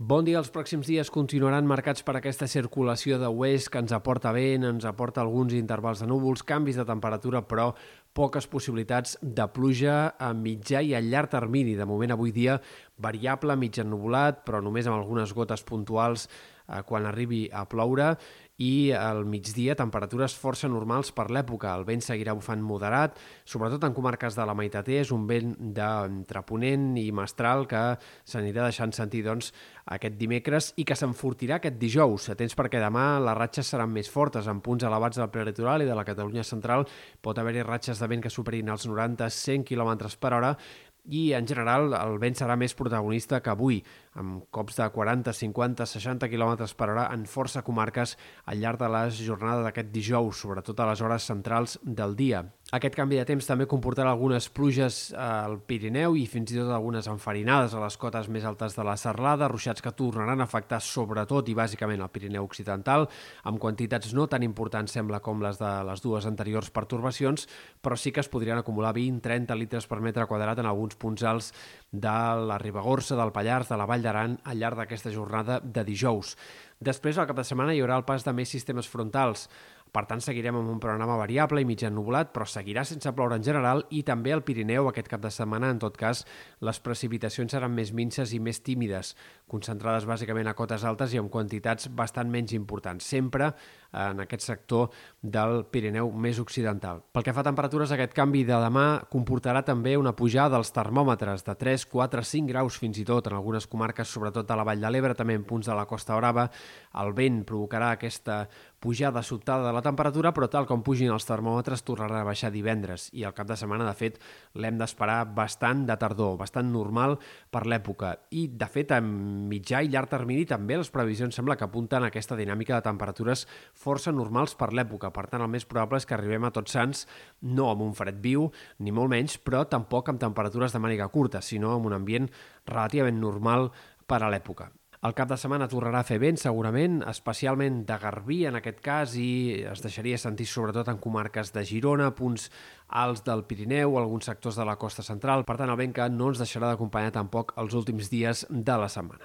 Bon dia. Els pròxims dies continuaran marcats per aquesta circulació de oest que ens aporta vent, ens aporta alguns intervals de núvols, canvis de temperatura, però poques possibilitats de pluja a mitjà i a llarg termini. De moment, avui dia, variable, mig ennubulat, però només amb algunes gotes puntuals eh, quan arribi a ploure i al migdia temperatures força normals per l'època. El vent seguirà bufant moderat, sobretot en comarques de la meitat és un vent d'entre Ponent i Mestral que s'anirà deixant sentir doncs, aquest dimecres i que s'enfortirà aquest dijous. Atents perquè demà les ratxes seran més fortes. En punts elevats del prelitoral i de la Catalunya central pot haver-hi ratxes de vent que superin els 90-100 km per hora, i en general el vent serà més protagonista que avui, amb cops de 40, 50, 60 km per hora en força comarques al llarg de la jornada d'aquest dijous, sobretot a les hores centrals del dia. Aquest canvi de temps també comportarà algunes pluges al Pirineu i fins i tot algunes enfarinades a les cotes més altes de la Serlada, ruixats que tornaran a afectar sobretot i bàsicament el Pirineu Occidental, amb quantitats no tan importants sembla com les de les dues anteriors pertorbacions, però sí que es podrien acumular 20-30 litres per metre quadrat en alguns punts alts de la Ribagorça, del Pallars, de la Vall d'Aran al llarg d'aquesta jornada de dijous. Després, al cap de setmana, hi haurà el pas de més sistemes frontals. Per tant, seguirem amb un panorama variable i mig ennublat, però seguirà sense ploure en general i també al Pirineu aquest cap de setmana. En tot cas, les precipitacions seran més minces i més tímides, concentrades bàsicament a cotes altes i amb quantitats bastant menys importants, sempre en aquest sector del Pirineu més occidental. Pel que fa a temperatures, aquest canvi de demà comportarà també una pujada dels termòmetres de 3, 4, 5 graus fins i tot en algunes comarques, sobretot a la Vall de l'Ebre, també en punts de la Costa Brava. El vent provocarà aquesta pujada sobtada de la temperatura, però tal com pugin els termòmetres tornarà a baixar divendres i el cap de setmana, de fet, l'hem d'esperar bastant de tardor, bastant normal per l'època. I, de fet, en mitjà i llarg termini també les previsions sembla que apunten a aquesta dinàmica de temperatures força normals per l'època. Per tant, el més probable és que arribem a Tots Sants no amb un fred viu, ni molt menys, però tampoc amb temperatures de màniga curta, sinó amb un ambient relativament normal per a l'època. El cap de setmana tornarà a fer vent, segurament, especialment de Garbí, en aquest cas, i es deixaria sentir sobretot en comarques de Girona, punts alts del Pirineu, alguns sectors de la costa central. Per tant, el vent que no ens deixarà d'acompanyar tampoc els últims dies de la setmana.